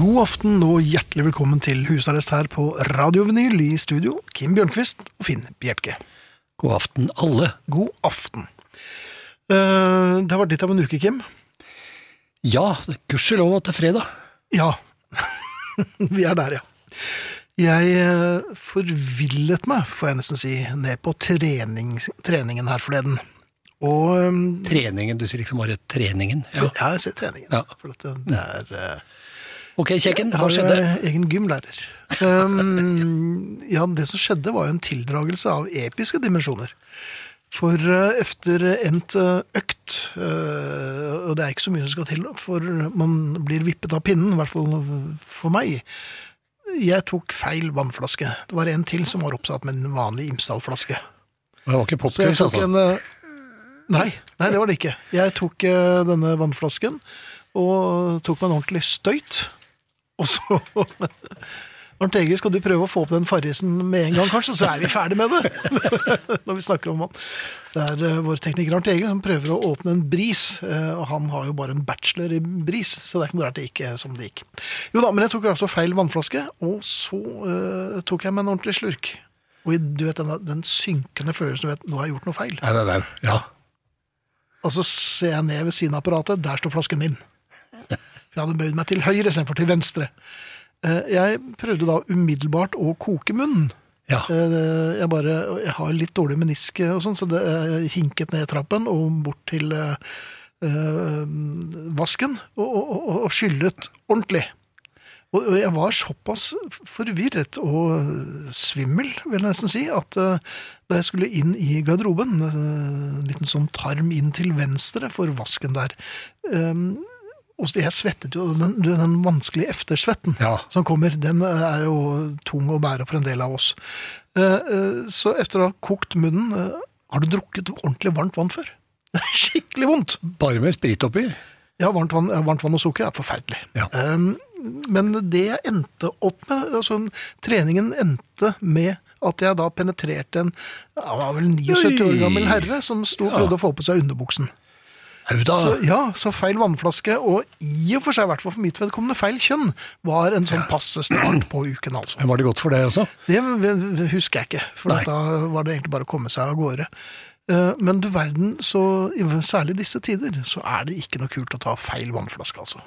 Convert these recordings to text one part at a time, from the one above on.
God aften og hjertelig velkommen til husarrest her på Radio Vinyl i studio. Kim Bjørnquist og Finn Bjerke. God aften, alle. God aften. Eh, Det har vært litt av en uke, Kim. Ja, gudskjelov at det er fredag. Ja, vi er der, ja. Jeg eh, forvillet meg, får jeg nesten si, ned på trening, treningen her forleden. Og eh, Treningen, du sier liksom bare treningen. Ja. Ja, jeg ser treningen. Ja. For at det, det er eh, Ok, Kjekken, hva har Jeg eh, egen gymlærer. Um, ja, det som skjedde var jo en tildragelse av episke dimensjoner. For uh, efter endt uh, økt, uh, og det er ikke så mye som skal til, for man blir vippet av pinnen, i hvert fall for meg. Jeg tok feil vannflaske. Det var en til som var oppsatt med en vanlig Imsdal-flaske. Det var ikke tok altså. en eh, Nei, nei, det var det ikke. Jeg tok eh, denne vannflasken og tok meg en ordentlig støyt. Og så Arnt Egil, skal du prøve å få opp den farrisen med en gang, kanskje? Så er vi ferdig med det! Når vi snakker om han. Det er eh, vår tekniker Arnt Egil som prøver å åpne en bris. eh, og han har jo bare en bachelor i bris, så det er ikke noe rart det gikk som det gikk. Jo da, men jeg tok altså feil vannflaske, og så eh, tok jeg meg en ordentlig slurk. Og du vet den, den synkende følelsen du vet, nå har jeg gjort noe feil. Er det der? Ja. Og så ser jeg ned ved siden av apparatet, der står flasken min. For jeg hadde bøyd meg til høyre istedenfor til venstre. Eh, Jeg prøvde da umiddelbart å koke munnen. ja. Eh, Jeg, bare, jeg har litt dårlig menisk og sånn, så det jeg hinket ned trappen og bort til eh, vasken og, og, og, og skyllet ordentlig. Og jeg var såpass forvirret og svimmel, vil jeg nesten si, at da jeg skulle inn i garderoben, en liten sånn tarm inn til venstre for vasken der, og jeg svettet jo, den, den vanskelige eftersvetten Ja. som kommer, den er jo tung å bære for en del av oss. Eh, eh, Så etter å ha kokt munnen, eh, har du drukket ordentlig varmt vann før? Det er skikkelig vondt! Bare med sprit oppi. Ja, varmt vann, varmt vann og sukker er forferdelig. Ja. Um, men det jeg endte opp med, altså treningen endte med at jeg da penetrerte en jeg var vel 79 år gammel herre som sto og Ja. prøvde å få på seg underbuksen. Så, ja, så feil vannflaske, og i og for seg, i hvert fall for mitt vedkommende, feil kjønn, var en sånn passe start på uken, altså. Var det godt for deg også? Det husker jeg ikke, for Nei. da var det egentlig bare å komme seg av gårde. Eh, Men du verden, så, særlig i disse tider, så er det ikke noe kult å ta feil vannflaske, altså.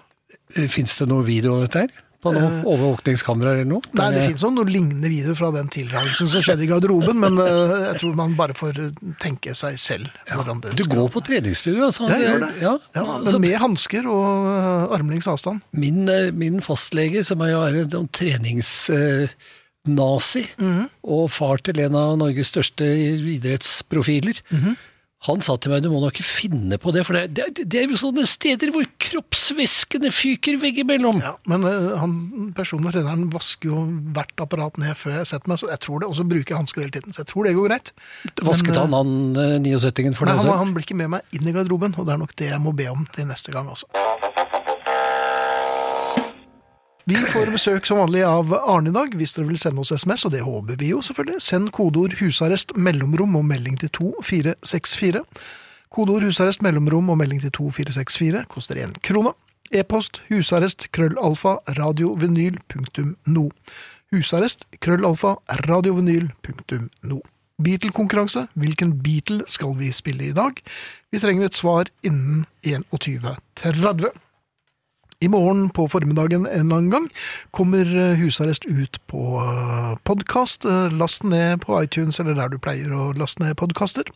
Fins det noe video av dette her? På noen overvåkningskameraer eller noe? Eh. Nei, det finnes noen lignende videoer fra den tildragelsen som skjedde i garderoben, men eh, jeg tror man bare får tenke seg selv hvordan det Du går på treningsstudio, altså? Ja, jeg gjør det. Ja, Ja, altså, men med hansker og eh, armlengdes avstand. min, eh, min fastlege, som er jo en treningsnazi, Mhm. og far til en av Norges største idrettsprofiler, Mhm. Han sa til meg du må nok ikke finne på det, for det, det, det er jo sånne steder hvor kroppsvæskene fyker veggimellom. Ja, men eh, han, personen og treneren vasker jo hvert apparat ned før jeg setter meg, så jeg tror det, og så bruker jeg hansker hele tiden, så jeg tror det går greit. Vasket Men, han han eh, 79-ingen for Nei, deg han, han blir ikke med meg inn i garderoben, og det er nok det jeg må be om til neste gang også. Vi får besøk som vanlig av Arne i dag, hvis dere vil sende oss SMS, og det håper vi jo selvfølgelig. Send kodeord 'husarrest', mellomrom og melding til 2464. Kodeord 'husarrest', mellomrom og melding til 2464 koster én krone. E-post husarrest krøllalfa radiovinyl.no. Husarrest krøllalfa radiovinyl.no. Beatle-konkurranse. Hvilken Beatle skal vi spille i dag? Vi trenger et svar innen 21.30. I morgen på formiddagen en eller annen gang kommer eh, Husarrest ut på podkast. Last den ned på iTunes eller der du pleier å laste ned podkaster.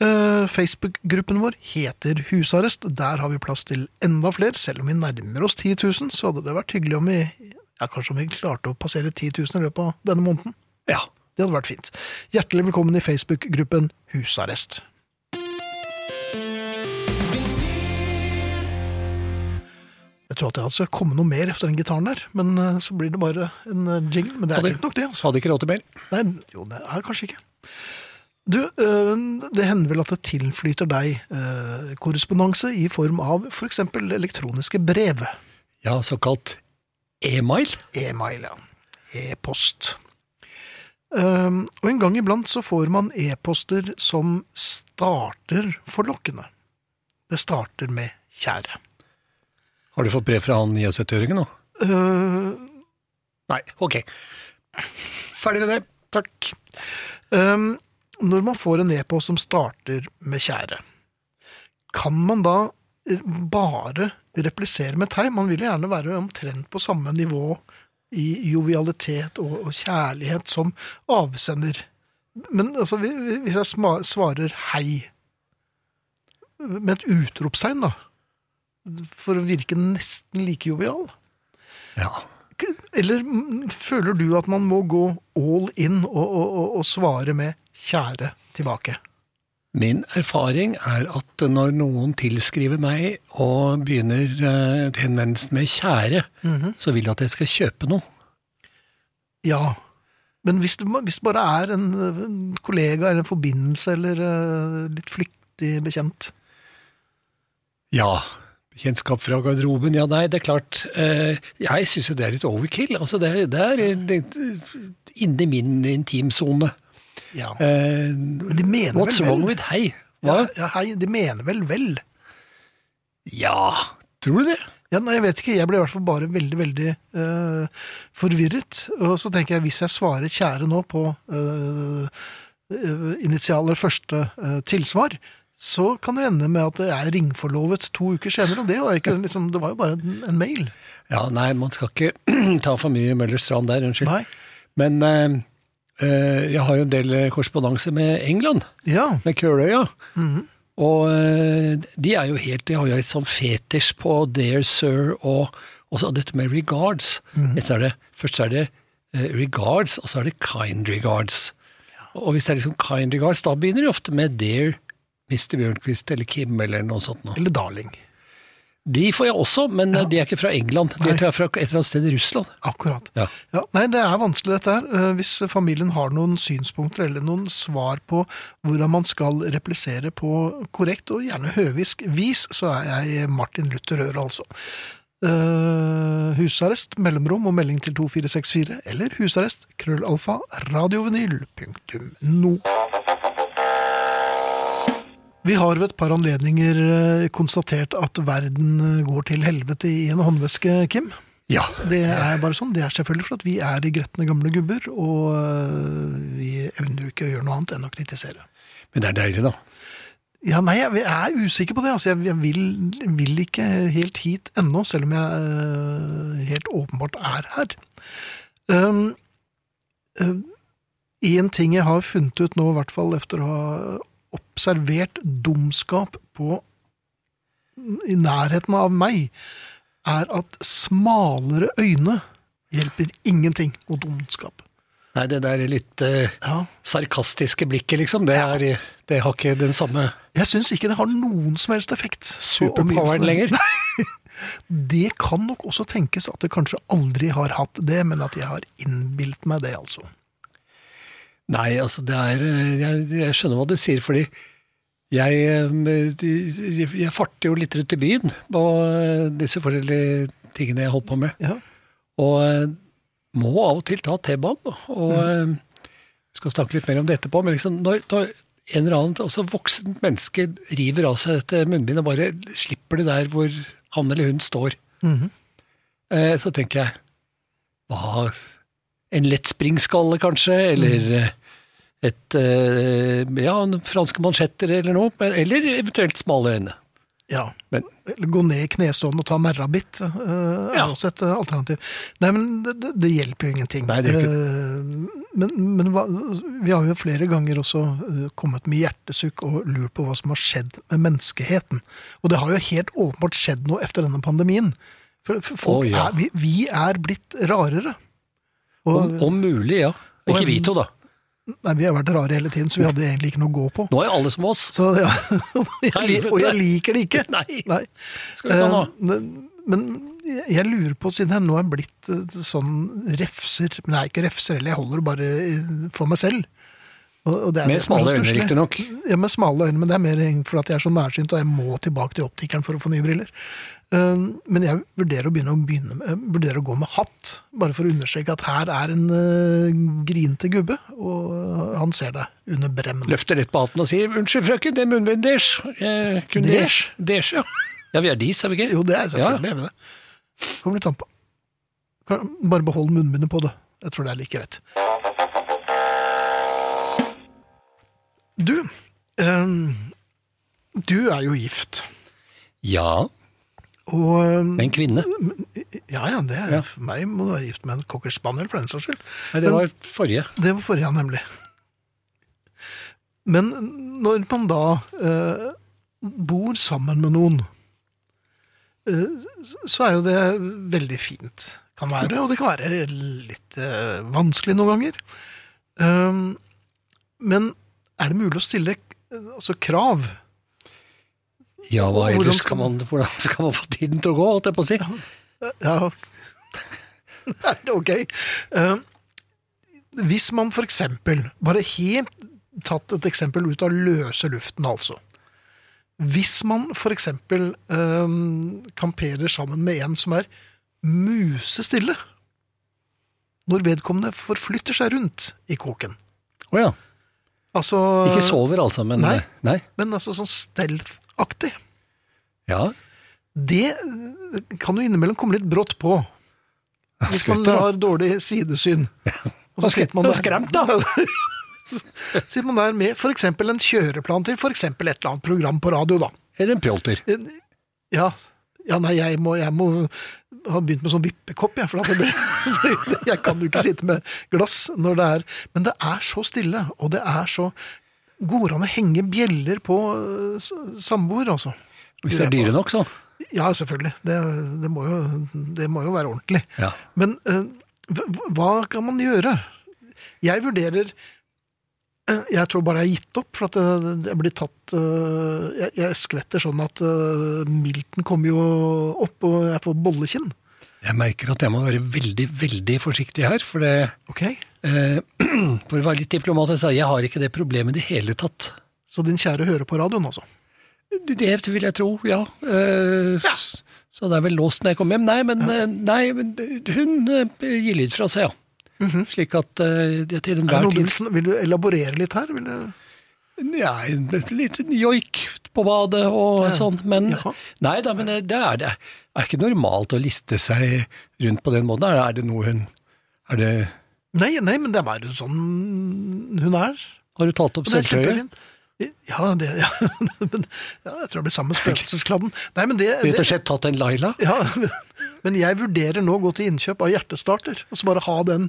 Eh, Facebook-gruppen vår heter Husarrest. Der har vi plass til enda flere. Selv om vi nærmer oss 10 000, så hadde det vært hyggelig om vi ja, kanskje om vi klarte å passere 10 000 i løpet av denne måneden. Ja, Det hadde vært fint. Hjertelig velkommen i Facebook-gruppen Husarrest. Tror at det skal komme noe mer efter den gitaren der, men eh, så blir det bare en eh, jingle. Men det er Hadde- fint nok, det. altså. Hadde ikke råd til mer. Nei, jo, det er kanskje ikke. Du, øh, det hender vel at det tilflyter deg korrespondanse i form av for eksempel elektroniske brev. Ja, såkalt e-mail. E-mail, ja. E-post. Og en gang iblant så får man e-poster som starter forlokkende. Det starter med kjære. Har du fått brev fra han 79-åringen nå? Uh, Nei, ok. Ferdig med det. Takk. Um, når man får en e-post som starter med kjære, kan man da bare replisere med tegn? Man vil jo gjerne være omtrent på samme nivå i jovialitet og, og kjærlighet som avsender. Men altså, vi- vi- hvis jeg svarer hei med et utropstegn, da, for å virke nesten like jovial Ja. eller mm, føler du at man må gå all in og, og, og, svare med 'kjære' tilbake? Min erfaring er at når noen tilskriver meg og begynner eh, henvendelsen med 'kjære', så vil de at jeg skal kjøpe noe. Ja. Men hvis det, hvis det bare er en, en kollega eller en forbindelse eller eh, litt flyktig bekjent Ja. Kjennskap fra garderoben, ja nei, det er klart. eh, jeg syns jo det er litt overkill. Altså, det er, det er litt inni min intimsone. Ja. Eh, Men de mener what's vel wrong with hei? Ja, Hva? ja, hei, de mener vel vel? Ja, tror du det? Ja, nei, jeg vet ikke. Jeg ble i hvert fall bare veldig, veldig uh, forvirret. Og så tenker jeg, hvis jeg svarer 'kjære' nå på uh, initialer første uh, tilsvar, så kan det ende med at jeg er ringforlovet to uker senere. Og det var, ikke, liksom, det var jo bare en, en mail. Ja, nei, man skal ikke ta for mye Møllers Strand der, unnskyld. Nei. Men eh, eh, jeg har jo en del korrespondanse med England, Ja. med Køløya. -hmm. Og eh, de er jo helt, de har jo et sånn fetisj på dear sir og også dette med regards. Mm -hmm. det, først er det eh, regards, og så er det kind regards. Og hvis det er liksom kind regards, da begynner de ofte med dear Mr. Bjørnquist eller Kim eller noe sånt noe. Eller darling. De får jeg også, men ja. de er ikke fra England. De er fra et eller annet sted i Russland. Akkurat. Ja. Ja, nei, det er vanskelig dette her. Eh, Hvis familien har noen synspunkter eller noen svar på hvordan man skal replisere på korrekt og gjerne høvisk vis, så er jeg Martin Luther Øre, altså. Uh, husarrest, mellomrom og melding til 2464, eller husarrest, krøllalfa, radiovenyl, punktum no. Vi har ved et par anledninger eh, konstatert at verden eh, går til helvete i en håndveske, Kim. Ja. Det er bare sånn. Det er selvfølgelig for at vi er i gretne gamle gubber, og øh, vi evner jo ikke å gjøre noe annet enn å kritisere. Men det er deilig, da. Ja, nei, jeg er usikker på det. Altså, jeg, vil, vil ikke helt hit ennå, selv om jeg helt åpenbart er her. Um, øh, en ting jeg har funnet ut nå, i hvert fall etter å ha observert dumskap på i nærheten av meg, er at smalere øyne hjelper ingenting mot dumskap. Nei, det der litt eh, Ja, sarkastiske blikket, liksom, det, er, det har ikke den samme jeg syns ikke det har noen som helst effekt. superpoweren lenger? lenger. Det kan nok også tenkes at det kanskje aldri har hatt det, men at jeg har innbilt meg det, altså. Nei, altså det er eh, Jeg, jeg skjønner hva du sier, fordi jeg, eh, jeg farter jo litt rundt i byen på eh, disse forskjellige tingene jeg holdt på med. Ja. Og må av og til ta T-banen. Og Mm. skal snakke litt mer om det etterpå, men liksom når, når en eller annen også voksent menneske river av seg dette munnbindet og bare slipper det der hvor han eller hun står, mm så tenker jeg hva En lett springskalle, kanskje? Eller Mm. Eh, et eh, Ja, franske mansjetter eller noe. Eller eventuelt smale øyne. Ja. Men Eller gå ned i knestående og ta merrabitt er Ja. også et eh, alternativ. Nei, men det, det, hjelper jo ingenting. Nei, det ikke Eh, men men hva, vi har jo flere ganger også eh, kommet med hjertesukk og lurt på hva som har skjedd med menneskeheten. Og det har jo helt åpenbart skjedd noe efter denne pandemien. For, for folk Å, ja. er, vi, vi er blitt rarere. Og, om, om mulig, ja. Ikke vi to, da. Nei, vi har vært rare hele tiden, så vi hadde egentlig ikke noe å gå på. Nå er alle som oss. Så, ja, jeg, og jeg liker det ikke. Nei. Nei. Skal vi ta nå? Eh, men- jeg lurer på, siden jeg nå er blitt eh, sånn refser Men jeg er ikke refser heller, jeg holder bare eh, for meg selv. Og, og det Med det smale øyne, riktignok. Ja, med smale øyne, men det er mer fordi jeg er så nærsynt og jeg må tilbake til optikeren for å få nye briller. Eh, Men jeg vurderer å begynne å, begynne med, vurderer å gå med hatt, bare for å understreke at her er en uh, grinte gubbe, og han ser deg under bremmen. Løfter litt på hatten og sier 'unnskyld, frøken, det er munnbind deres'. Eh, Deres? Deres, ja. Ja, vi er dis, er vi ikke? Jo, det er selvfølgelig Ja. det. Kommer litt an på. Bare behold munnbindet på det. Jeg tror det er like greit. Du, um, du er jo gift. Ja, Og ehm, en kvinne. Ja, ja, det er, Ja. for meg må du være gift med en cocker spaniel, for den saks skyld. Nei, det var forrige. Det var forrige, nemlig. Men når man da eh, bor sammen med noen, eh, så er jo det veldig fint. Kan være, og det kan være litt eh, vanskelig noen ganger. Um, men er det mulig å stille eh, altså, krav? Ja, hva ellers skal man, hvordan skal man få tiden til å gå, holdt jeg på å si? Ja, er ok? Eh, hvis man for eksempel, bare helt tatt et eksempel ut av løse luften altså. Hvis man for eksempel eh, kamperer sammen med en som er musestille, når vedkommende forflytter seg rundt i kåken. Å ja. Altså, Ikke sover altså, men Nei. nei. men altså sånn stealth-aktig. Ja, Det kan jo innimellom komme litt brått på. Hvis man har dårlig sidesyn. Og så sitter man der. skremt, da. sitter man der med f.eks. en kjøreplan til f.eks. et eller annet program på radio, da. Eller en pjolter. Ja, ja nei, jeg må, jeg må ha begynt med sånn vippekopp, jeg. For det, jeg kan jo ikke sitte med glass når det er Men det er så stille, og det er så Går an å henge bjeller på eh, samboer, altså? Hvis det er dyre nok, så. Ja, selvfølgelig. Det, det, må, jo, det må jo være ordentlig. Ja. Men uh, hva- kan man gjøre? Jeg vurderer uh, Jeg tror bare jeg har gitt opp, for at jeg, det blir tatt uh, jeg, jeg skvetter sånn at milten kommer jo opp, og jeg får bollekinn. Jeg merker at jeg må være veldig, veldig forsiktig her, for det Ok? eh, For å være litt diplomat, så jeg har ikke det problemet i det hele tatt. Så din kjære hører på radioen, altså? Det vil jeg tro, ja. Eh, Ja. Så det er vel låst når jeg kommer hjem. Nei, men, ja. nei, men hun eh, gir lyd fra seg, ja. Slik at uh, det til Er enhver tid vil, vil du elaborere litt her? Vil du? Ja, en liten joik på badet og Ja. sånn, men Jaha. Nei da, men det, det er det. Er ikke normalt å liste seg rundt på den måten? Er det, noe hun Er det Nei, nei, men det er bare sånn hun er. Har du tatt opp Og selvtøyet? Ja, det, ja. Men, ja, jeg tror det blir samme spøkelseskladden. Nei, men det, Rett og slett tatt en Laila? ja, Men jeg vurderer nå å gå til innkjøp av hjertestarter, og så bare ha den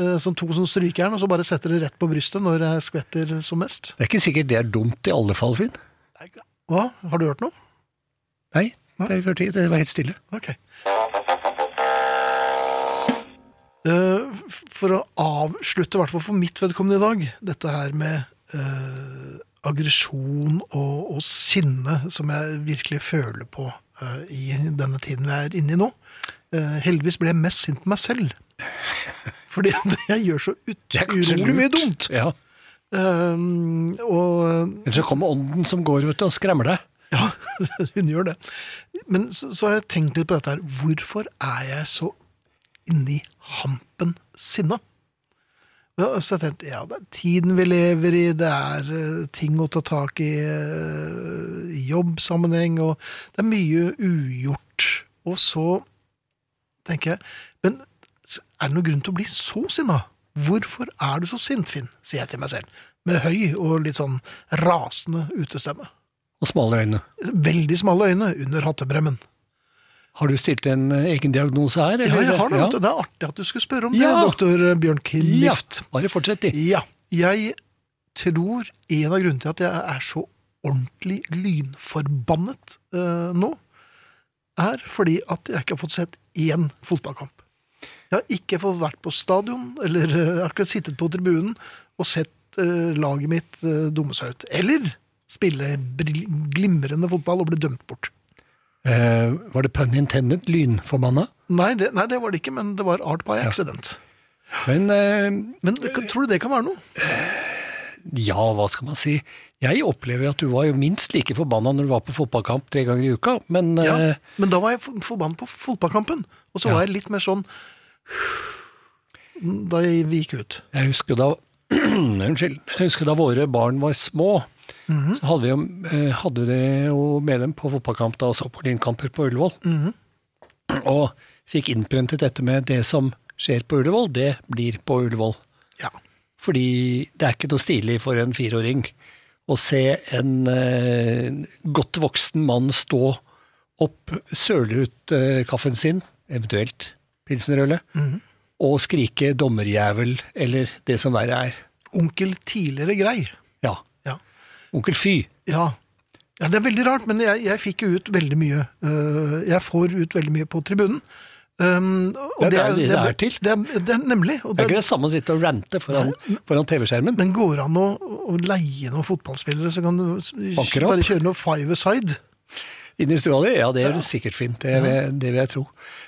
eh, som to som strykejern, og så bare setter det rett på brystet når jeg skvetter som mest. Det er ikke sikkert det er dumt i alle fall, Finn. Hva? Har du hørt noe? Nei, det, er- det var helt stille. Ok. Eh, For å avslutte, i hvert fall for mitt vedkommende i dag, dette her med eh, aggresjon og, og sinne som jeg virkelig føler på eh, i denne tiden vi er inne i nå. Eh, heldigvis ble jeg mest sint på meg selv. Fordi jeg gjør så ut, utrolig mye dumt. Ja. Eh, og Eller så kommer ånden som går vet du, og skremmer deg. Ja, hun gjør det. Men så, så har jeg tenkt litt på dette her. Hvorfor er jeg så inni hampen sinna? Så jeg tenkte, ja, det er tiden vi lever i, det er eh, ting å ta tak i eh, i jobbsammenheng, og det er mye ugjort. Og så tenker jeg, men er det noen grunn til å bli så sinna? Hvorfor er du så sint, Finn? sier jeg til meg selv. Med høy og litt sånn rasende utestemme. Og smale øyne. Veldig smale øyne under hattebremmen. Har du stilt en eh, egen diagnose her? Ja, jeg har det. Ja. Det er artig at du skulle spørre om Ja. det, doktor Bjørn Ja, bare fortsett, de. Ja. Jeg tror en av grunnene til at jeg er så ordentlig lynforbannet uh, nå, er fordi at jeg ikke har fått sett én fotballkamp. Jeg har ikke fått vært på stadion, eller eh, jeg har ikke sittet på tribunen og sett uh, laget mitt uh, dumme seg ut. Eller spille glimrende fotball og bli dømt bort. Eh, var det pun intended? Lynforbanna? Nei det, nei, det var det ikke, men det var art by accident. Men eh, Men det- tror du det kan være noe? ja, hva skal man si? Jeg opplever at du var jo minst like forbanna når du var på fotballkamp tre ganger i uka, men Ja, eh, men da var jeg forbanna på fotballkampen. Og så Ja. var jeg litt mer sånn Da vi gikk ut. jeg husker da Unnskyld. Jeg husker da våre barn var små, så hadde vi, jo, eh, hadde det jo med dem på fotballkamp da, så på Lynkamper på Ullevål. Og fikk innprentet dette med det som skjer på Ullevål, det blir på Ullevål. Ja. Fordi det er ikke noe stilig for en fireåring å se en eh, godt voksen mann stå opp, søle ut eh, kaffen sin, eventuelt pilsnerølet, og skrike 'dommerjævel' eller det som verre er. Onkel tidligere grei. Ja. Ja. Onkel Fy. Ja. ja, det er veldig rart, men jeg, jeg fikk jo ut veldig mye. Uh, jeg får ut veldig mye på tribunen. Um, det er det det er til. Det er, det er nemlig. Det er ikke det samme å sitte og rante foran, foran TV-skjermen. men går det an å, å leie noen fotballspillere, så kan du bare kjøre noe five-a-side. Inn i stua di? Ja, det gjør ja. sikkert fint. Det, det vil jeg tro.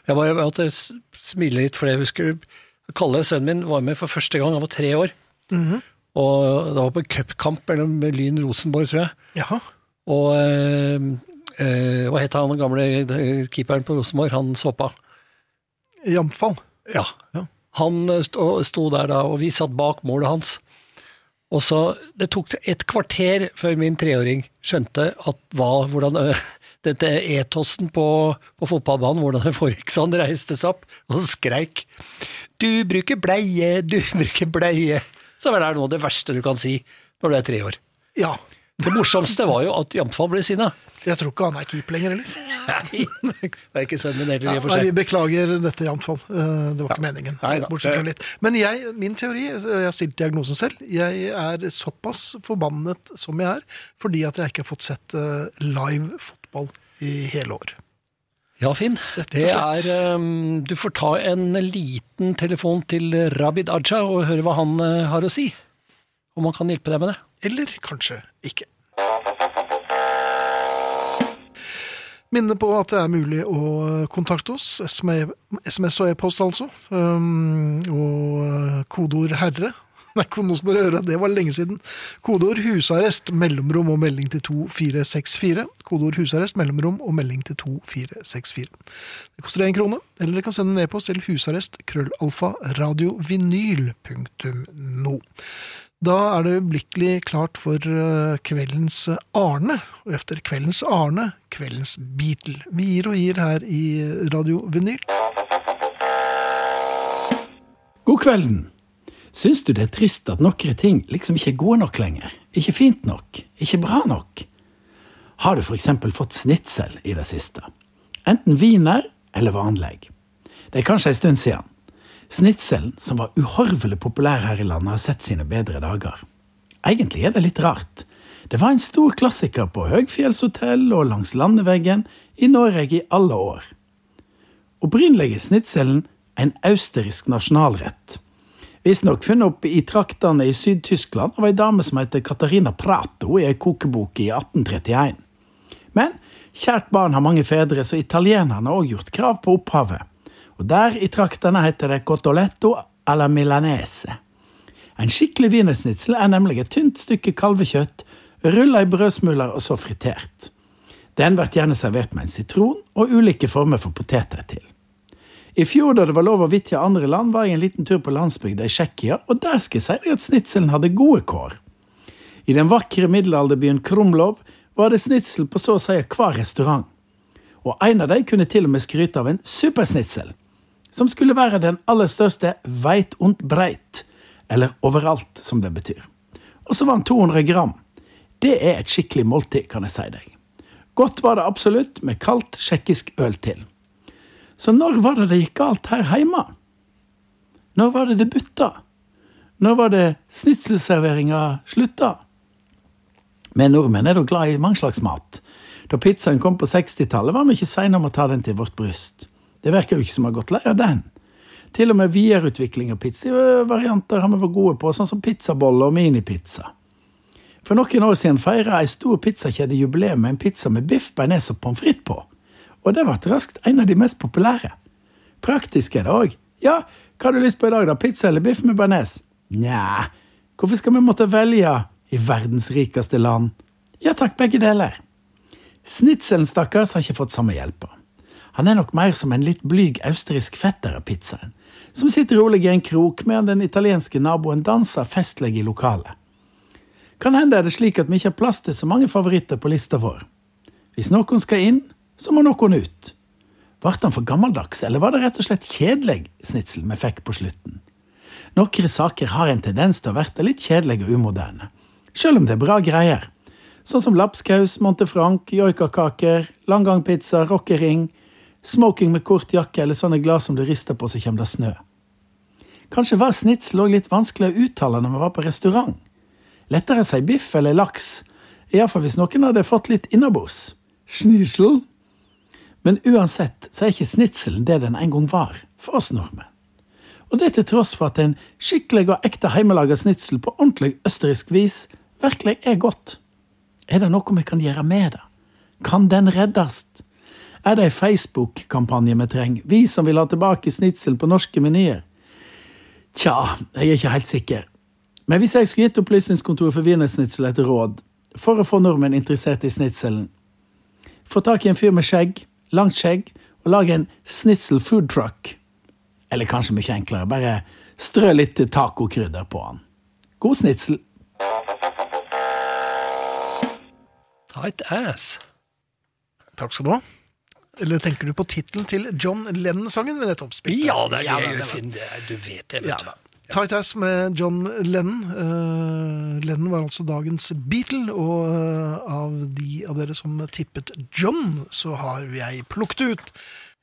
Jeg bare måtte smile litt, for jeg husker Kalle, sønnen min, var med for første gang. Han var tre år. Mhm. Og det var på en cupkamp mellom Lyn Rosenborg, tror jeg. Jaha. Og eh, eh, hva het han den gamle eh, keeperen på Rosenborg? Han såpa. Jamfall. Ja. Ja. Han eh, sto, sto der da, og vi satt bak målet hans. Og så, Det tok et kvarter før min treåring skjønte at hva, hvordan dette etosen på, på fotballbanen, hvordan det foregikk. Så han reiste seg opp og skreik 'Du bruker bleie, du bruker bleie'. Så er det noe av det verste du kan si når du er tre år. Ja. Det morsomste var jo at Jamtfall ble sinna. Jeg tror ikke han er keep lenger, eller? Nei, det er ikke sønnen min heller, i og for nei, vi beklager dette, Jamtfall. Eh, Det var ikke meningen. Bortsett fra litt. Men jeg, min teori, jeg har stilt diagnosen selv, jeg er såpass forbannet som jeg er, fordi at jeg ikke har fått sett eh, live fotball i hele år. Ja, Finn. Det er um, Du får ta en liten telefon til Rabid Aja og høre hva han uh, har å si. Om han kan hjelpe deg med det. Eller kanskje ikke. Minne på at det er mulig å kontakte oss. SMS og e-post, altså. Um, og kodeord 'herre'. Nei, øre, det var lenge siden. Kodeord 'husarrest', mellomrom og melding til 2464. Kodeord 'husarrest', mellomrom og melding til 2464. Det koster én krone, eller dere kan sende en e-post til husarrest krøllalfa radiovinyl.no. Da er det øyeblikkelig klart for eh, kveldens Arne, og efter kveldens Arne, kveldens Beatle. Vi gir og gir her i Radio Vinyl. God kvelden. Syns du det er trist at noen ting liksom ikke er gode nok lenger? Ikke fint nok? Ikke bra nok? Har du f.eks. fått snitsel i det siste? Enten wiener eller vanlig. Det er kanskje en stund siden. Snitselen, som var uhorvelig populær her i landet, har sett sine bedre dager. Egentlig er det litt rart. Det var en stor klassiker på høgfjellshotell og langs landeveggen i Norge i alle år. Opprinnelig er snitselen en austerisk nasjonalrett. Visstnok funnet opp i traktene i Syd-Tyskland av ei dame som heter Katarina Prato i ei kokebok i 1831. Men kjært barn har mange fedre, så italienerne har òg gjort krav på opphavet. Og der i traktene heter det cotoletto alla milanese. En skikkelig wienersnitsel er nemlig et tynt stykke kalvekjøtt, rulla i brødsmuler og så fritert. Den blir gjerne servert med en sitron og ulike former for poteter til. I fjor da det var lov å vitje andre land, var jeg en liten tur på landsbygda i Tsjekkia, og der skal jeg si deg at snitselen hadde gode kår. I den vakre middelalderbyen Krumlov var det snitsel på så å si hver restaurant. Og en av dem kunne til og med skryte av en supersnitsel, som skulle være den aller største veit und breit, eller overalt, som det betyr. Og så var den 200 gram. Det er et skikkelig måltid, kan jeg si deg. Godt var det absolutt, med kaldt tsjekkisk øl til. Så når var det det gikk galt her hjemme? Når var det det butta? Når var det snitselserveringa slutta? Vi nordmenn er da glad i mange slags mat. Da pizzaen kom på 60-tallet, var vi ikke seine om å ta den til vårt bryst. Det virker jo ikke som vi har gått lei av den. Til og med videreutvikling av pizzavarianter har vi vært gode på, sånn som pizzaboller og minipizza. For noen år siden feira ei stor pizzakjede jubileum med en pizza med biff, bearnés og pommes frites på. Og det ble raskt en av de mest populære. Praktisk er det òg. Ja, hva har du lyst på i dag, da? Pizza eller biff med bearnés? Nja, hvorfor skal vi måtte velge i verdens rikeste land? Ja takk, begge deler. Snitselen, stakkars, har ikke fått samme hjelpa. Han er nok mer som en litt blyg austrisk fetter av pizzaen, som sitter rolig i en krok medan den italienske naboen danser festlig i lokalet. Kan hende er det slik at vi ikke har plass til så mange favoritter på lista vår. Hvis noen skal inn, så må noen ut. Ble han for gammeldags, eller var det rett og slett kjedelig snitsel vi fikk på slutten? Noen saker har en tendens til å bli litt kjedelige og umoderne, selv om det er bra greier. Sånn som lapskaus, Montefranc, joikakaker, langgangpizza, rockering, smoking med kort jakke eller sånne glass som du rister på så kommer det snø. Kanskje var snitsel òg litt vanskelig å uttale når vi var på restaurant. Lettere å si biff eller laks, iallfall hvis noen hadde fått litt innabords. Schnitzel? Men uansett så er ikke snitselen det den en gang var for oss nordmenn. Og det til tross for at en skikkelig og ekte hjemmelaga snitsel på ordentlig østerriksk vis virkelig er godt. Er det noe vi kan gjøre med det? Kan den reddes? Er det ei Facebook-kampanje vi trenger, vi som vil ha tilbake snitsel på norske menyer? Tja, jeg er ikke helt sikker. Men hvis jeg skulle gitt Opplysningskontoret for wienersnitsel et råd for å få nordmenn interessert i snitselen Få tak i en fyr med skjegg, langt skjegg, og lage en snitsel food truck. Eller kanskje mye enklere, bare strø litt tacokrydder på han. God snitsel. Tight ass. Takk skal du ha. Eller tenker du på tittelen til John Lennon-sangen vi nettopp spilte? Ja, det er Ja, det jeg det Det er, du vet det, vet Ja, du. da. Tight Ass med John Lennon. Uh, Lennon var altså dagens Beatle, og uh, av de av dere som tippet John, så har jeg plukket ut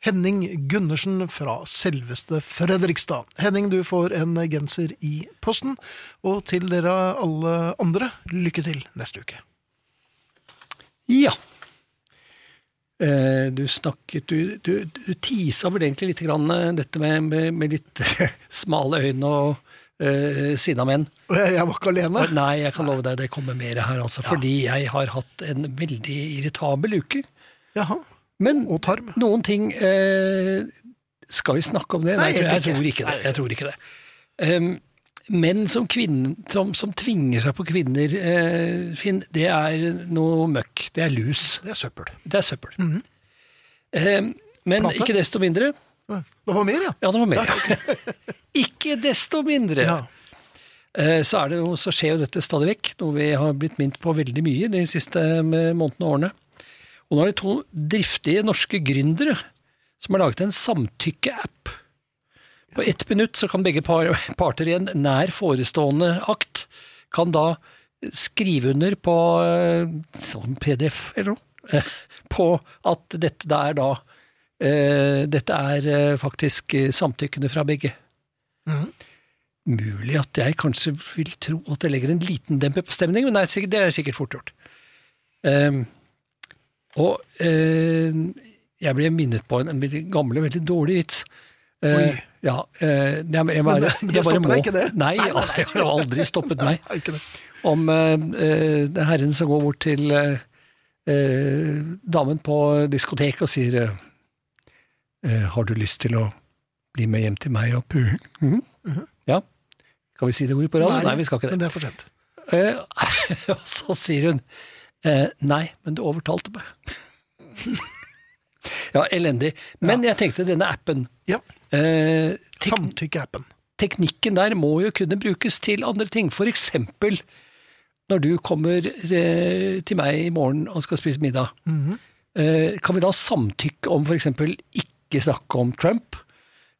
Henning Gundersen fra selveste Fredrikstad. Henning, du får en genser i posten, og til dere alle andre, lykke til neste uke. Ja. Eh, du snakket Du, du, du tisa vel egentlig litt grann eh, dette med, med, med litt smale øyne og uh, sinna menn. Jeg, var ikke alene. Nei, jeg kan love deg, det kommer mer her, altså. Fordi jeg har hatt en veldig irritabel uke. Jaha. Men Og tarm. noen ting uh, Skal vi snakke om det? Nei, Nei, jeg, tror, jeg tror ikke. det. Jeg tror ikke det. Em, menn som, kvinner, som, som tvinger seg på kvinner, eh, Finn, det er noe møkk. Det er lus. Det er søppel. Det er søppel. Em, men Plante. ikke desto mindre Det var mer, ja. Ja, det var mer. ikke desto mindre ja. eh, så, er det noe, så skjer jo dette stadig vekk, noe vi har blitt minnet på veldig mye de siste eh, månedene og årene. Og nå er det to driftige norske gründere som har laget en samtykke-app. På ett minutt så kan begge par, parter i en nær forestående akt kan da skrive under på sånn PDF eller noe, eh, på at dette er da eh, Dette er eh, faktisk eh, samtykkende fra begge. Mm. Mulig at jeg kanskje vil tro at det legger en liten demper på stemningen, men det er sikkert, det er sikkert fort gjort. Um, og uh, jeg ble minnet på en, en veldig gammel og veldig dårlig vits. Eh, ja, eh, jeg, jeg, bare, Men det- det jeg bare stopper deg ikke, det? Nei, det har aldri stoppet meg. Nei, det. Om eh, eh, det er herren som går bort til eh, eh, damen på diskoteket og sier eh, eh, Har du lyst til å bli med hjem til meg og pu...' Mm -hmm. Ja. Skal vi si det ordet på radio? Nei, vi skal ikke Men det. det er for sent. Eh, og så sier hun eh, Nei, men du overtalte meg. ja, elendig. Men jeg tenkte denne appen Ja. eh, tek Samtykkeappen. Teknikken der må jo kunne brukes til andre ting. Eksempel når du kommer eh, til meg i morgen og skal spise middag. Mhm. eh, kan vi da samtykke om eksempel ikke snakke om Trump?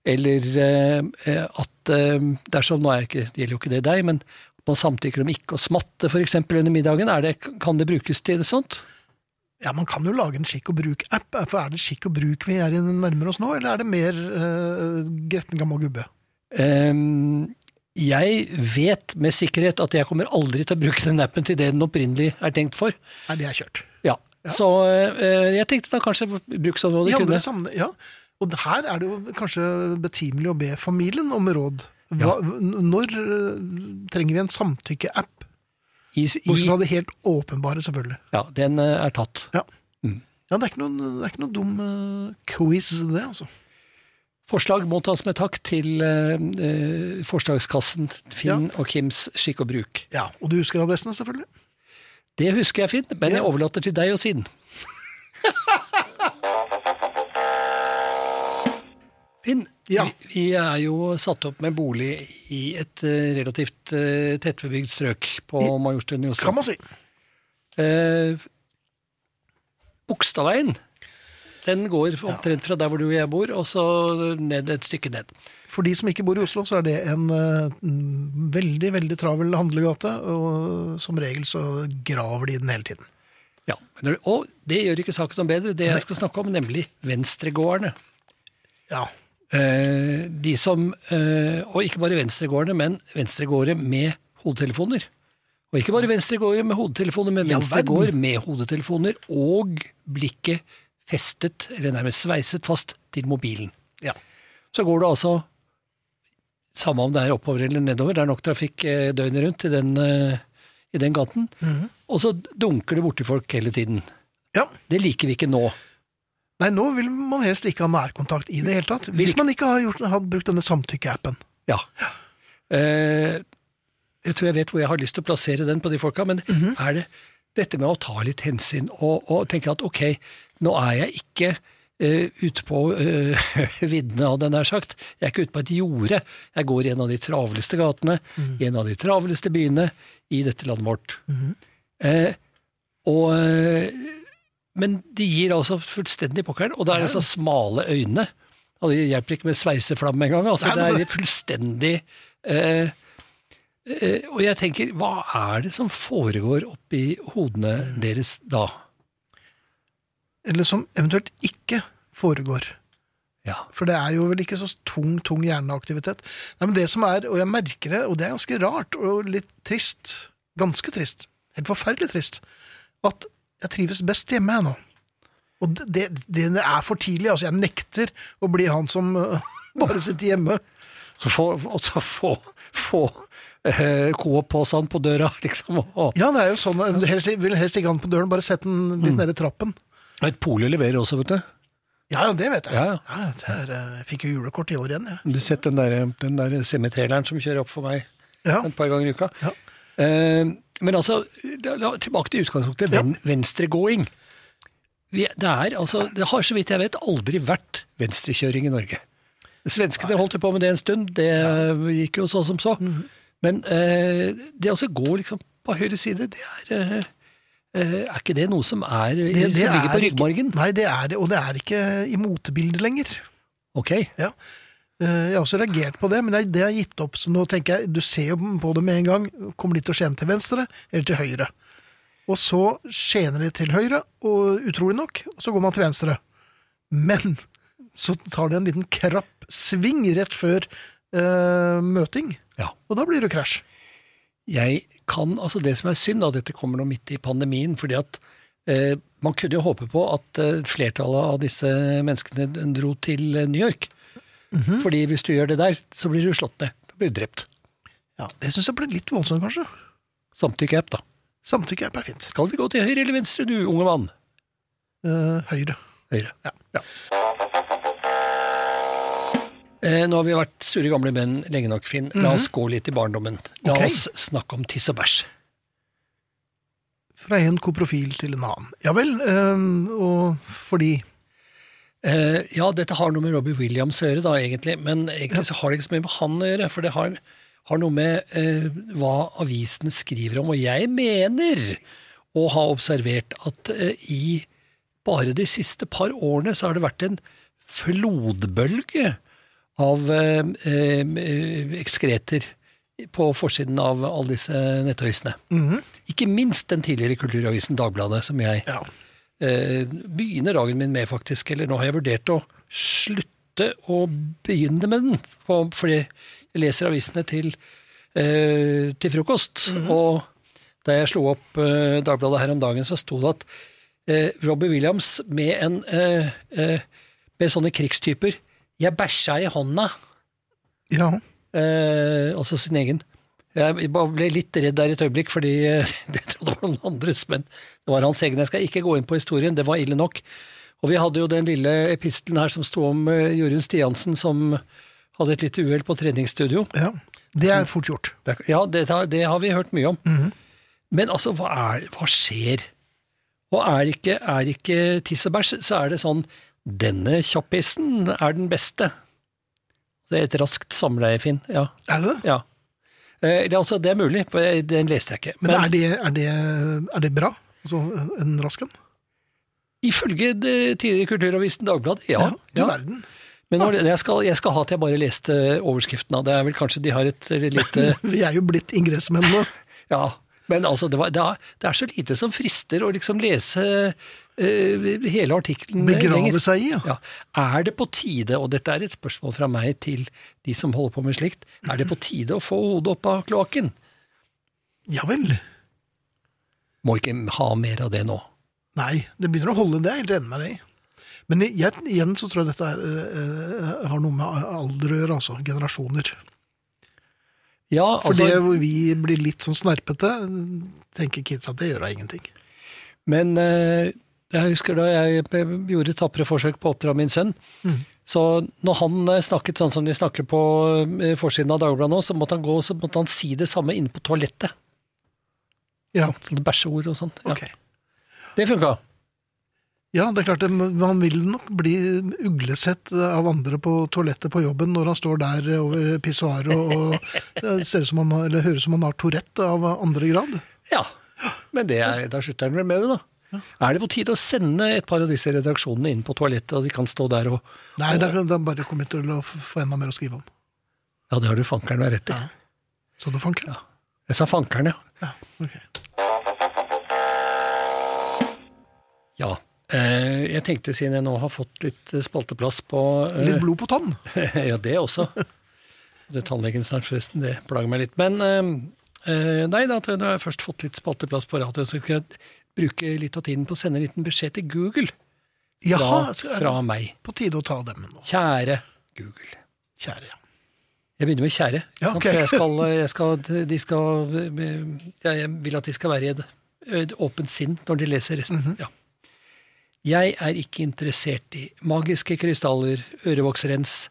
Eller eh, eh, at eh, dersom Nå ikke, det gjelder jo ikke det deg, men man samtykker om ikke å smatte eksempel under middagen. Er det, kan det brukes til det sånt? Ja, man kan jo lage en skikk og bruk-app. Er det skikk og bruk vi er nærmer oss nå, eller er det mer uh, gretten gammel gubbe? Um, jeg vet med sikkerhet at jeg kommer aldri til å bruke den appen til det den opprinnelig er tenkt for. Nei, det er kjørt. Ja, Så uh, jeg tenkte da kanskje bruksområdet kunne sammen, ja. Og her er det jo kanskje betimelig å be familien om råd. Hva, ja. Når uh, trenger vi en samtykke-app? I, Bortsett fra det helt åpenbare, selvfølgelig. ja, den eh, er tatt. Ja, Mm. ja det, er ikke noen, det er ikke noen dum eh, quiz, det, altså. Forslag må tas med takk til eh, eh, forslagskassen Finn og Kims skikk og bruk. Ja, Og du husker adressene, selvfølgelig? Det husker jeg, Finn, men Ja. jeg overlater til deg å si den. Finn, Ja. vi, vi er jo satt opp med bolig i et uh, relativt uh, tettbebygd strøk på I- Majorstuen i Oslo. Kan man si. Uh, Okstadveien, den går omtrent fra der hvor du og jeg bor, og så ned et stykke ned. For de som ikke bor i Oslo, så er det en mm, veldig, veldig travel handlegate, og som regel så graver de den hele tiden. Ja, Og det gjør ikke saken noe bedre, det jeg skal snakke om, nemlig venstregårdene. Ja. Eh, de som, eh, og ikke bare venstregårdene, men venstregårder med hodetelefoner. Og ikke bare venstregårder med hodetelefoner, men I venstregård med hodetelefoner og blikket festet, eller nærmest sveiset fast, til mobilen. ja. Så går det altså, samme om det er oppover eller nedover, det er nok trafikk eh, døgnet rundt i den, i den gaten, Mhm. og så dunker det borti folk hele tiden. ja. Det liker vi ikke nå. Nei, nå vil man helst ikke ha nærkontakt i det hele tatt. Hvis man ikke har, gjort, har brukt denne samtykke-appen. Ja. Eh, jeg tror jeg vet hvor jeg har lyst til å plassere den på de folka, men er det dette med å ta litt hensyn og, og tenke at ok, nå er jeg ikke Uh, ute på uh, viddene, hadde jeg nær sagt. Jeg er ikke ute på et jorde. Jeg går i en av de travleste gatene, i en av de travleste byene i dette landet vårt. eh, og, eh, men de gir altså fullstendig pokkeren, og det er altså smale øyne. Og det hjelper ikke med sveiseflamme engang. Altså, det er fullstendig eh, eh, Og jeg tenker, hva er det som foregår oppi hodene deres da? Eller som eventuelt ikke foregår. Ja. For det er jo vel ikke så tung, tung hjerneaktivitet. Nei, men det som er, og jeg merker det, og det er ganske rart og litt trist, ganske trist, helt forferdelig trist, at jeg trives best hjemme jeg nå. Og det, det, det er for tidlig, altså jeg nekter å bli han som uh, bare sitter hjemme. Så få, og få, få eh, Coop-posen på døra, liksom. Og, Ja, det er jo sånn, jeg helst, vil helst ikke ha den på døren, bare sett den litt nede i trappen. et Polet leverer også, vet du. Ja, ja, det vet jeg. Ja, ja. Ja, det er, øh, jeg fikk jo julekort i år igjen, jeg. Du har sett den der, den der semitraileren som kjører opp for meg Ja. et par ganger i uka. Ja. Eh, men altså, tilbake til utgangspunktet. Ja. Venstregåing. Det, er, altså, det har så vidt jeg vet aldri vært venstrekjøring i Norge. Svenskene holdt jo på med det en stund, det gikk jo så som så. Mhm. Men eh, det å gå liksom på høyre side, det er eh, eh, Er ikke det noe som, er, Det- det som ligger på ryggmargen? Nei, det er det, og det er ikke i motebildet lenger. Ok. Ja. Eh, Jeg har også reagert på det, men det- har jeg gitt opp. Så nå tenker jeg, du ser jo på det med en gang. Kommer de til å skjene til venstre eller til høyre? Og så skjener de til høyre, og utrolig nok, og så går man til venstre. Men så tar det en liten krapp sving rett før eh, møting, Ja. og da blir det krasj. Jeg kan, altså Det som er synd, da, dette kommer nå midt i pandemien, fordi at eh, man kunne jo håpe på at eh, flertallet av disse menneskene dro til eh, New York. Fordi hvis du gjør det der, så blir du slått ned. Du blir drept. Ja, Det syns jeg ble litt voldsomt, kanskje. Samtykke-app, da. Samtykkeapp er fint. Skal vi gå til høyre eller venstre, du unge mann? Eh, høyre. Høyre. Ja. Eh, nå har vi vært sure gamle menn lenge nok, Finn. La oss gå litt i barndommen. La okay. oss snakke om tiss og bæsj. Fra en koprofil til en annen. Ja vel, eh, og fordi Eh, ja, dette har noe med Robbie Williams å gjøre, da, egentlig. Men egentlig så har det ikke så mye med han å gjøre. For det har, har noe med uh, hva avisene skriver om. Og jeg mener å ha observert at uh, i bare de siste par årene så har det vært en flodbølge av ekskreter på forsiden av alle disse nettavisene. Mhm. Ikke minst den tidligere kulturavisen Dagbladet, som jeg Ja. Eh, begynner dagen min med, faktisk. Eller nå har jeg vurdert å slutte å begynne med den, fordi jeg leser avisene til, eh, til frokost. Og da jeg slo opp eh, Dagbladet her om dagen, så sto det at eh, Robbie Williams med en med sånne krigstyper. 'Jeg bæsja i hånda', Ja. eh, altså sin egen. Jeg bare ble litt redd der et øyeblikk, fordi det jeg trodde det var noen andres, men det var hans egen. Jeg skal ikke gå inn på historien, det var ille nok. Og vi hadde jo den lille epistelen her som sto om eh, Jorunn Stiansen som hadde et lite uhell på treningsstudio. ja. Det er fort gjort. Ja, det, det har vi hørt mye om. Men altså, hva, er, hva skjer? Og er ikke, er ikke tiss og bæsj, så er det sånn Denne kjappisen er den beste. Det er et raskt samleie, Finn. Ja. Er det det? ja. Eh, det, er altså, det er mulig, den leste jeg ikke. Men, er, det, er, det, er det bra? Altså en rask en? ifølge tidligere Kulturavisen Dagbladet, ja. ja, ja. verden. Men når, jeg, skal, jeg skal ha til jeg bare leste overskriften av det. er vel Kanskje de har et lite Vi er jo blitt ingressmenn nå. Ja, men altså, det, var, det, er, det er så lite som frister å liksom lese uh, hele artikkelen Begrave lenger. seg i, ja. Ja. Er det på tide, og dette er et spørsmål fra meg til de som holder på med slikt, er det på tide å få hodet opp av kloakken? Ja vel. Må ikke ha mer av det nå. Nei, det begynner å holde, det er jeg helt enig med deg i. Men igjen så tror jeg dette er, eh, har noe med alder å gjøre, altså. Generasjoner. Ja, For altså, det hvor vi blir litt sånn snerpete, tenker kids at det gjør da ingenting. men eh, jeg husker da jeg gjorde tapre forsøk på å oppdra min sønn, så når han eh, snakket sånn som de snakker på eh, forsiden av Dagbladet nå, så måtte han gå så måtte han si det samme inne på toalettet. Ja, Sånn, bæsjeord og sånn. Ja. Okay. Det funka. Ja, det er klart, man vil nok bli uglesett av andre på toalettet på jobben når han står der over pissoaret og ser som han, eller høres som han har Tourette av andre grad. Ja, men det er, da slutter han vel med det, da. Er det på tide å sende et par av disse redaksjonene inn på toalettet, og de kan stå der og Nei, det er, er bare kommet til å få enda mer å skrive om. Ja, det har du fankeren meg rett i. Ja. Så du fankeren? Ja. Jeg sa fankeren, ja. Ja, ok. Ja. Eh, jeg tenkte, siden jeg nå har fått litt eh, spalteplass på eh, Litt blod på tann. Ja, det også. Det er tannlegen snart, forresten. Det plager meg litt. Men nei, da har jeg først fått litt spalteplass på radioen, så skal jeg bruke litt av tiden på å sende en liten beskjed til Google Jaha, er fra meg. på tide å ta dem nå. Kjære Google. Kjære. ja. Jeg begynner med kjære. Ja, okay. ok. For jeg skal, jeg skal, de skal Jeg vil at de skal være i et, åpent sinn når de leser resten. Mhm. ja. Jeg er ikke interessert i magiske krystaller, ørevoksrens,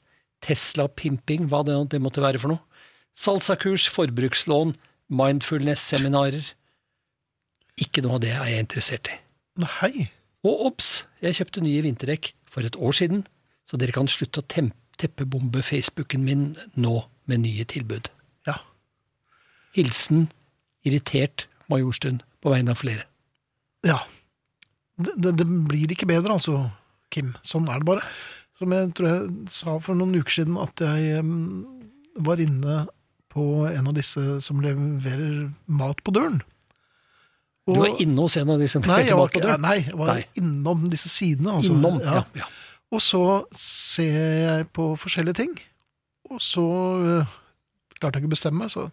Tesla-pimping, hva det, det måtte være for noe, salsakurs, forbrukslån, mindfulness-seminarer. Ikke noe av det er jeg interessert i. Nei. Og obs, jeg kjøpte nye vinterdekk for et år siden, så dere kan slutte å teppebombe Facebooken min nå med nye tilbud. Ja. Hilsen irritert Majorstuen på vegne av flere. Ja. Det, det, det blir ikke bedre, altså, Kim. Sånn er det bare. Som jeg tror jeg sa for noen uker siden, at jeg var inne på en av disse som leverer mat på døren. Du var inne hos en av de som leverte mat på døren? nei, jeg var Nei. innom disse sidene. Altså. Innom, Ja. ja. ja. Og så ser jeg på forskjellige ting, og så uh, klarte jeg ikke å bestemme meg, så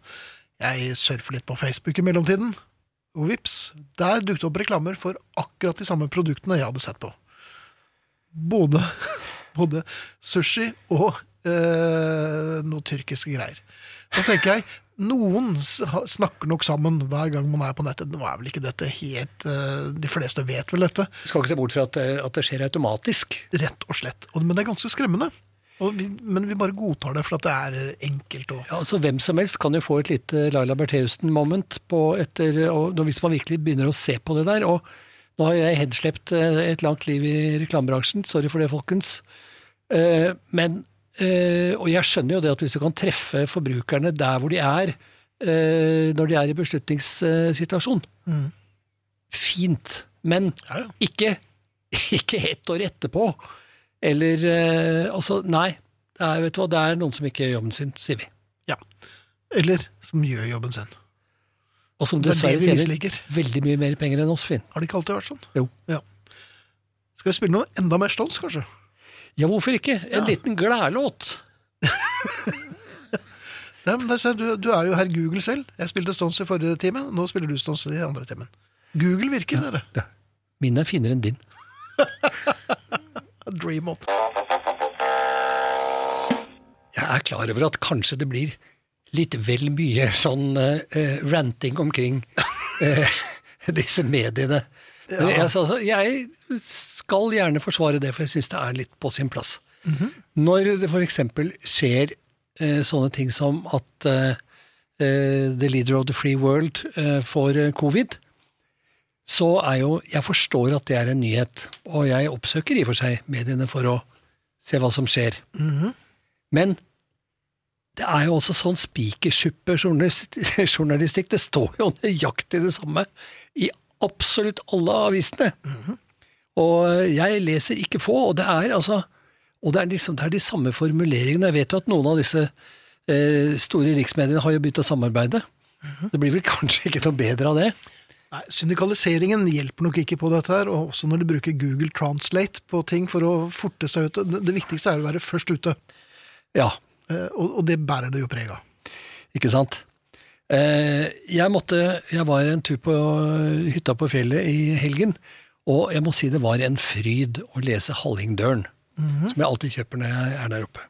jeg surfer litt på Facebook i mellomtiden. Og vips, der dukket opp reklamer for akkurat de samme produktene jeg hadde sett på. Både, både sushi og eh, noe tyrkiske greier. Da tenker jeg, noen snakker nok sammen hver gang man er på nettet. Nå er vel ikke dette helt øh, De fleste vet vel dette. Du skal ikke se bort fra at, det- at det skjer automatisk. Rett og slett. Men det er ganske skremmende. Vi, men vi bare godtar det for at det er enkelt. Og, Ja, altså Hvem som helst kan jo få et lite Laila Bertheussen-moment hvis man virkelig begynner å se på det der. og Nå har jeg hedslept eh, et langt liv i reklamebransjen, sorry for det, folkens. Eh, men, eh, Og jeg skjønner jo det at hvis du kan treffe forbrukerne der hvor de er, når de er i beslutningssituasjon, Mm. fint. Men ikke, ikke ett år etterpå. Eller eh, Altså, nei. Det er, vet du hva, det er noen som ikke gjør jobben sin, sier vi. ja. Eller som gjør jobben sin. Og som er dessverre tjener veldig mye mer penger enn oss, Finn. Har det ikke alltid vært sånn? Jo. Ja. Skal vi spille noe enda mer Stones, kanskje? Ja, hvorfor ikke? En Ja. liten gladlåt. Ser du, du er jo herr Google selv. Jeg spilte Stones i forrige time, nå spiller du Stones i andre timen. Google virker, dere. Ja. Min er finere enn din. Dream on. Jeg er klar over at kanskje det blir litt vel mye sånn uh, ranting omkring uh, disse mediene. Ja. jeg, altså, jeg skal gjerne forsvare det, for jeg syns det er litt på sin plass. Når det f.eks. skjer uh, sånne ting som at the leader of the free world får covid, så er jo Jeg forstår at det er en nyhet, og jeg oppsøker i og for seg mediene for å se hva som skjer. Men det er jo også sånn spikersuppejournalistikk. Det står jo nøyaktig det samme i absolutt alle avisene. Og jeg leser ikke få, og det er altså og det er, liksom, det er de samme formuleringene. Jeg vet jo at noen av disse eh, store riksmediene har jo begynt å samarbeide. Det blir vel kanskje ikke noe bedre av det. Nei, Syndikaliseringen hjelper nok ikke på dette her, og også når de bruker Google Translate på ting for å forte seg ut. Det, viktigste er å være først ute, Ja, eh, og, og det bærer det jo preg av. ikke sant? Eh, jeg måtte Jeg var en tur på hytta på fjellet i helgen, og jeg må si det var en fryd å lese Hallingdøren, som jeg alltid kjøper når jeg er der oppe.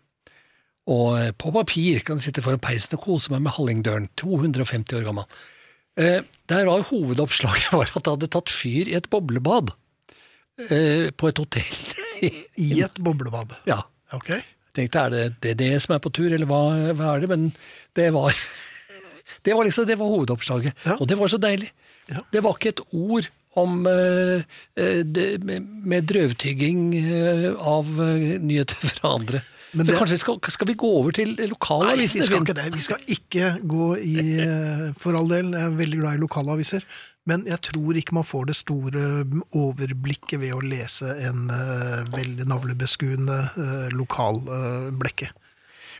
Og eh, på papir kan jeg sitte foran peisen og kose meg med Hallingdølen, 250 år gammel. Eh, der var hovedoppslaget var at det hadde tatt fyr i et boblebad eh, på et hotell. I et boblebad. ja. Ok. Jeg tenkte, er det, det det som er på tur, eller hva, hva er det? Men det var Det var liksom, det var hovedoppslaget, Ja. og det var så deilig. Ja. Det var ikke et ord om eh, eh, det, med, drøvtygging av nyheter fra andre. Men så det- kanskje vi skal, skal vi gå over til Nei, vi skal ikke det. Vi skal ikke gå i eh, For all del, jeg er veldig glad i lokalaviser. Men jeg tror ikke man får det store overblikket ved å lese en uh, veldig navlebeskuende uh, lokal uh, blekke.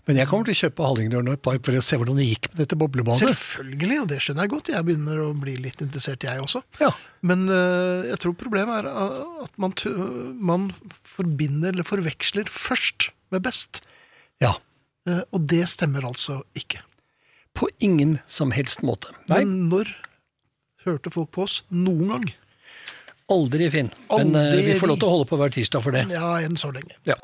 Men jeg kommer til å kjøpe Hallingdølen et par for å se hvordan det gikk med dette boblebadet. Selvfølgelig, og det skjønner jeg godt. Jeg begynner å bli litt interessert, jeg også. Ja. Men uh, jeg tror problemet er uh, at man, man forbinder eller forveksler først med best. ja. Uh, og det stemmer altså ikke. På ingen som helst måte. Nei, Men når hørte folk på oss noen gang? aldri, Finn. Men uh, vi får lov til å holde på hver tirsdag for det. Ja, enn så lenge. Ja.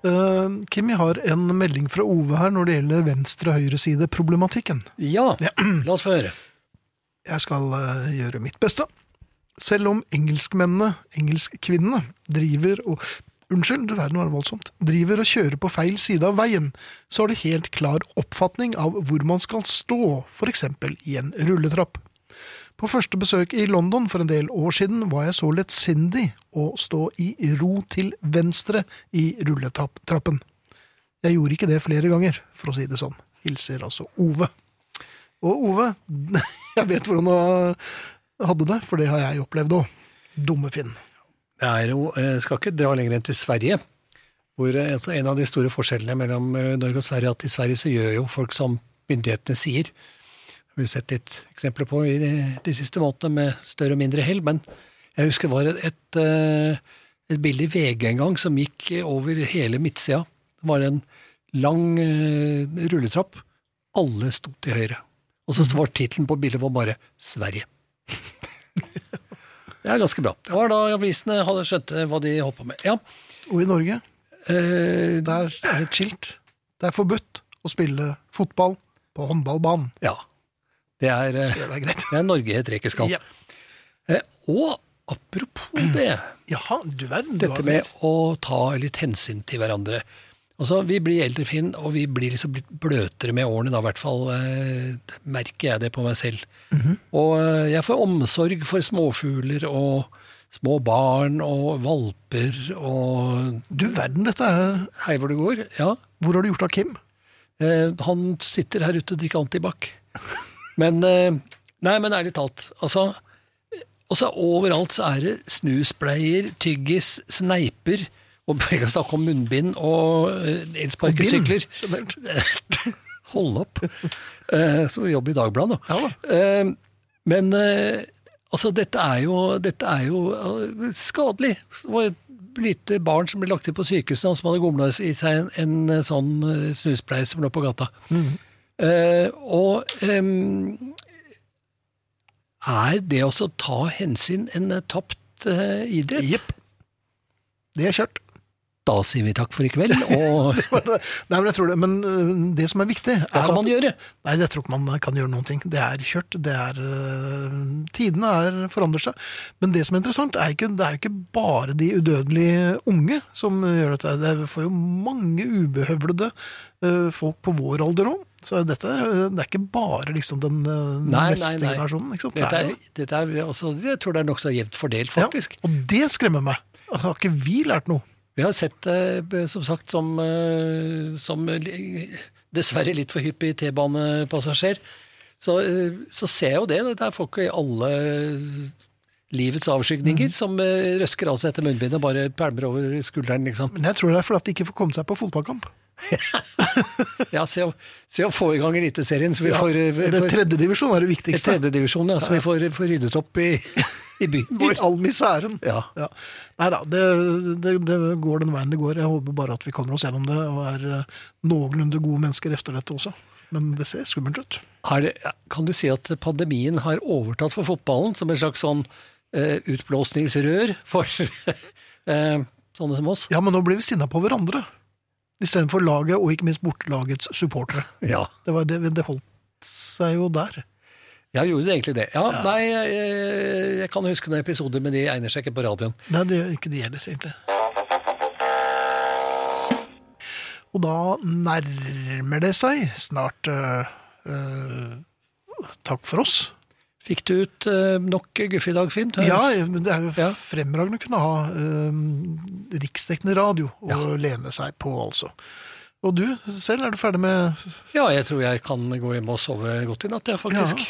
Uh, Kim, jeg har en melding fra Ove her når det gjelder venstre-høyreside-problematikken. Ja, la oss få høre. Jeg skal uh, gjøre mitt beste. Selv om engelskmennene, engelskkvinnene, driver og Unnskyld, du verden var voldsomt. Driver og kjører på feil side av veien, så har de helt klar oppfatning av hvor man skal stå, eksempel i en rulletrapp. På første besøk i London for en del år siden var jeg så lettsindig å stå i ro til venstre i rulletrappen. Jeg gjorde ikke det flere ganger, for å si det sånn. Hilser altså Ove. Og Ove, jeg vet hvordan du hadde det, for det har jeg opplevd òg. Dumme Finn. Det er jo, jeg skal ikke dra lenger enn til Sverige, hvor eh, altså en av de store forskjellene mellom eh, Norge og Sverige, at i Sverige så gjør jo folk som myndighetene sier. Har vi sett litt eksempler på i de, de siste månedene med større og mindre hell, men jeg husker det var et, et, eh, et bilde i VG en gang som gikk over hele midtsida. Det var en lang uh, rulletrapp. Alle sto til høyre. Og så var tittelen på bildet var bare 'Sverige'. Det er ganske bra. Det var da avisene hadde skjønte hva de holdt på med. Ja, Og i Norge, Uh, der er det skilt. Det er forbudt å spille fotball på håndballbanen. ja. Det er, eh, Det er det er Norge et rekeskall. Ja. Eh, og apropos det, Jaha, du verden. du dette med å ta litt hensyn til hverandre. Altså, Vi blir eldre, Finn, og vi blir liksom blitt bløtere med årene. da, i hvert fall eh, merker jeg det på meg selv. Og eh, jeg får omsorg for småfugler og små barn og valper og Du verden, dette er Hei hvor det går. Ja, Hvor har du gjort av Kim? Eh, han sitter her ute og drikker antibac. Men eh, Nei, men ærlig talt. Altså også overalt så er det snusbleier, tyggis, sneiper og Vi kan snakke om munnbind og eh, elsparkesykler. Hold opp. Eh, vi jobber i Dagbladet, nå. Ja da. Eh, men eh, altså, dette er jo, dette er jo eh, skadelig. Det var et lite barn som ble lagt inn på sykehuset, og som hadde gomla i seg en, en eh, sånn eh, snuspleie som lå på gata. Eh, og em, er det også å ta hensyn en eh, tapt eh, idrett? Jepp. Det er kjørt. Da sier vi takk for i kveld, og Nei, men jeg tror det. Men det som er viktig, er hva kan man at gjøre? Nei, jeg tror ikke man kan gjøre noen ting. Det er kjørt. Det er Tidene er forandrer seg. Men det som er interessant, er ikke, det er jo ikke bare de udødelige unge som gjør dette. Det får jo mange ubehøvlede folk på vår alder òg. Så dette er- det er ikke bare liksom den øh, Nei, neste nei, nei. generasjonen. Ikke sant? Dette er dette er også, jeg tror det er nokså jevnt fordelt, faktisk. Ja, og det skremmer meg. Har ikke vi lært noe? Vi har sett det, som sagt, som, eh, som dessverre litt for hyppig T-banepassasjer. Så, eh, så ser jeg jo det. Det er folk i alle livets avskygninger som eh, røsker av seg etter munnbindet og bare pælmer over skulderen, liksom. Men jeg tror det er fordi de ikke får komme seg på fotballkamp. Ja, se å, se å få i gang Eliteserien, så vi får, eh, Eller tredjedivisjon er det viktigste. tredjedivisjon, ja, så vi får, får ryddet opp i, i byen I all miseren. Ja. Ja. Nei da, det, det, det går den veien det går. Jeg håper bare at vi kommer oss gjennom det og er eh, noenlunde gode mennesker efter dette også. Men det ser skummelt ut. Det, kan du si at pandemien har overtatt for fotballen som en slags sånn uh, utblåsningsrør for uh, sånne som oss? Ja, men nå blir vi sinna på hverandre. Istedenfor laget, og ikke minst bortelagets supportere. Ja. Det, var det, det holdt seg jo der. Ja, gjorde det egentlig det? Ja, Nei, jeg, jeg kan huske noen episoder, men de egner seg ikke på radioen. Nei, det gjør ikke de heller, egentlig. Og da nærmer det seg snart uh, uh, Takk for oss. Fikk du ut eh, nok Guffe i dag, Finn? Ja, men det er jo Ja. fremragende å kunne ha øh, riksdekkende radio å Ja. lene seg på, altså. Og du selv, er du ferdig med Ja, jeg tror jeg kan gå hjem og sove godt i natt, ja, faktisk.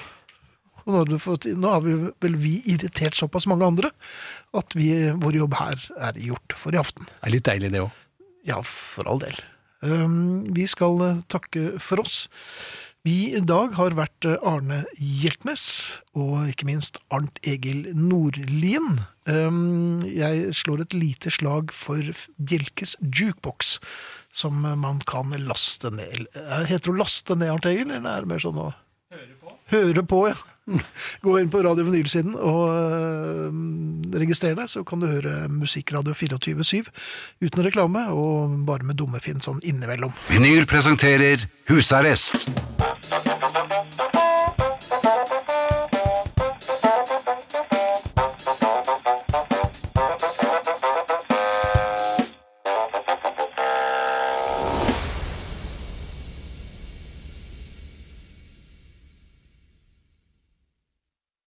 Og nå, har du fått, nå har vi vel vi irritert såpass mange andre at vi, vår jobb her er gjort for i aften. Det er litt deilig, det òg. Ja, for all del. Um, vi skal eh, takke for oss. Vi i dag har vært eh, Arne Hjeltnes og ikke minst Arnt Egil Nordlien. Um, jeg slår et lite slag for Bjelkes jukebox, som man kan laste ned. Eh, Heter det å laste ned, Arnt Egil, eller er det mer sånn å Høre på. Høre på, ja. Gå inn på Radio Vinyl-siden og øh, registrer deg, så kan du høre Musikkradio 24-7 uten reklame, og bare med dumme Finn sånn innimellom. Vinyl presenterer Husarrest Yeah.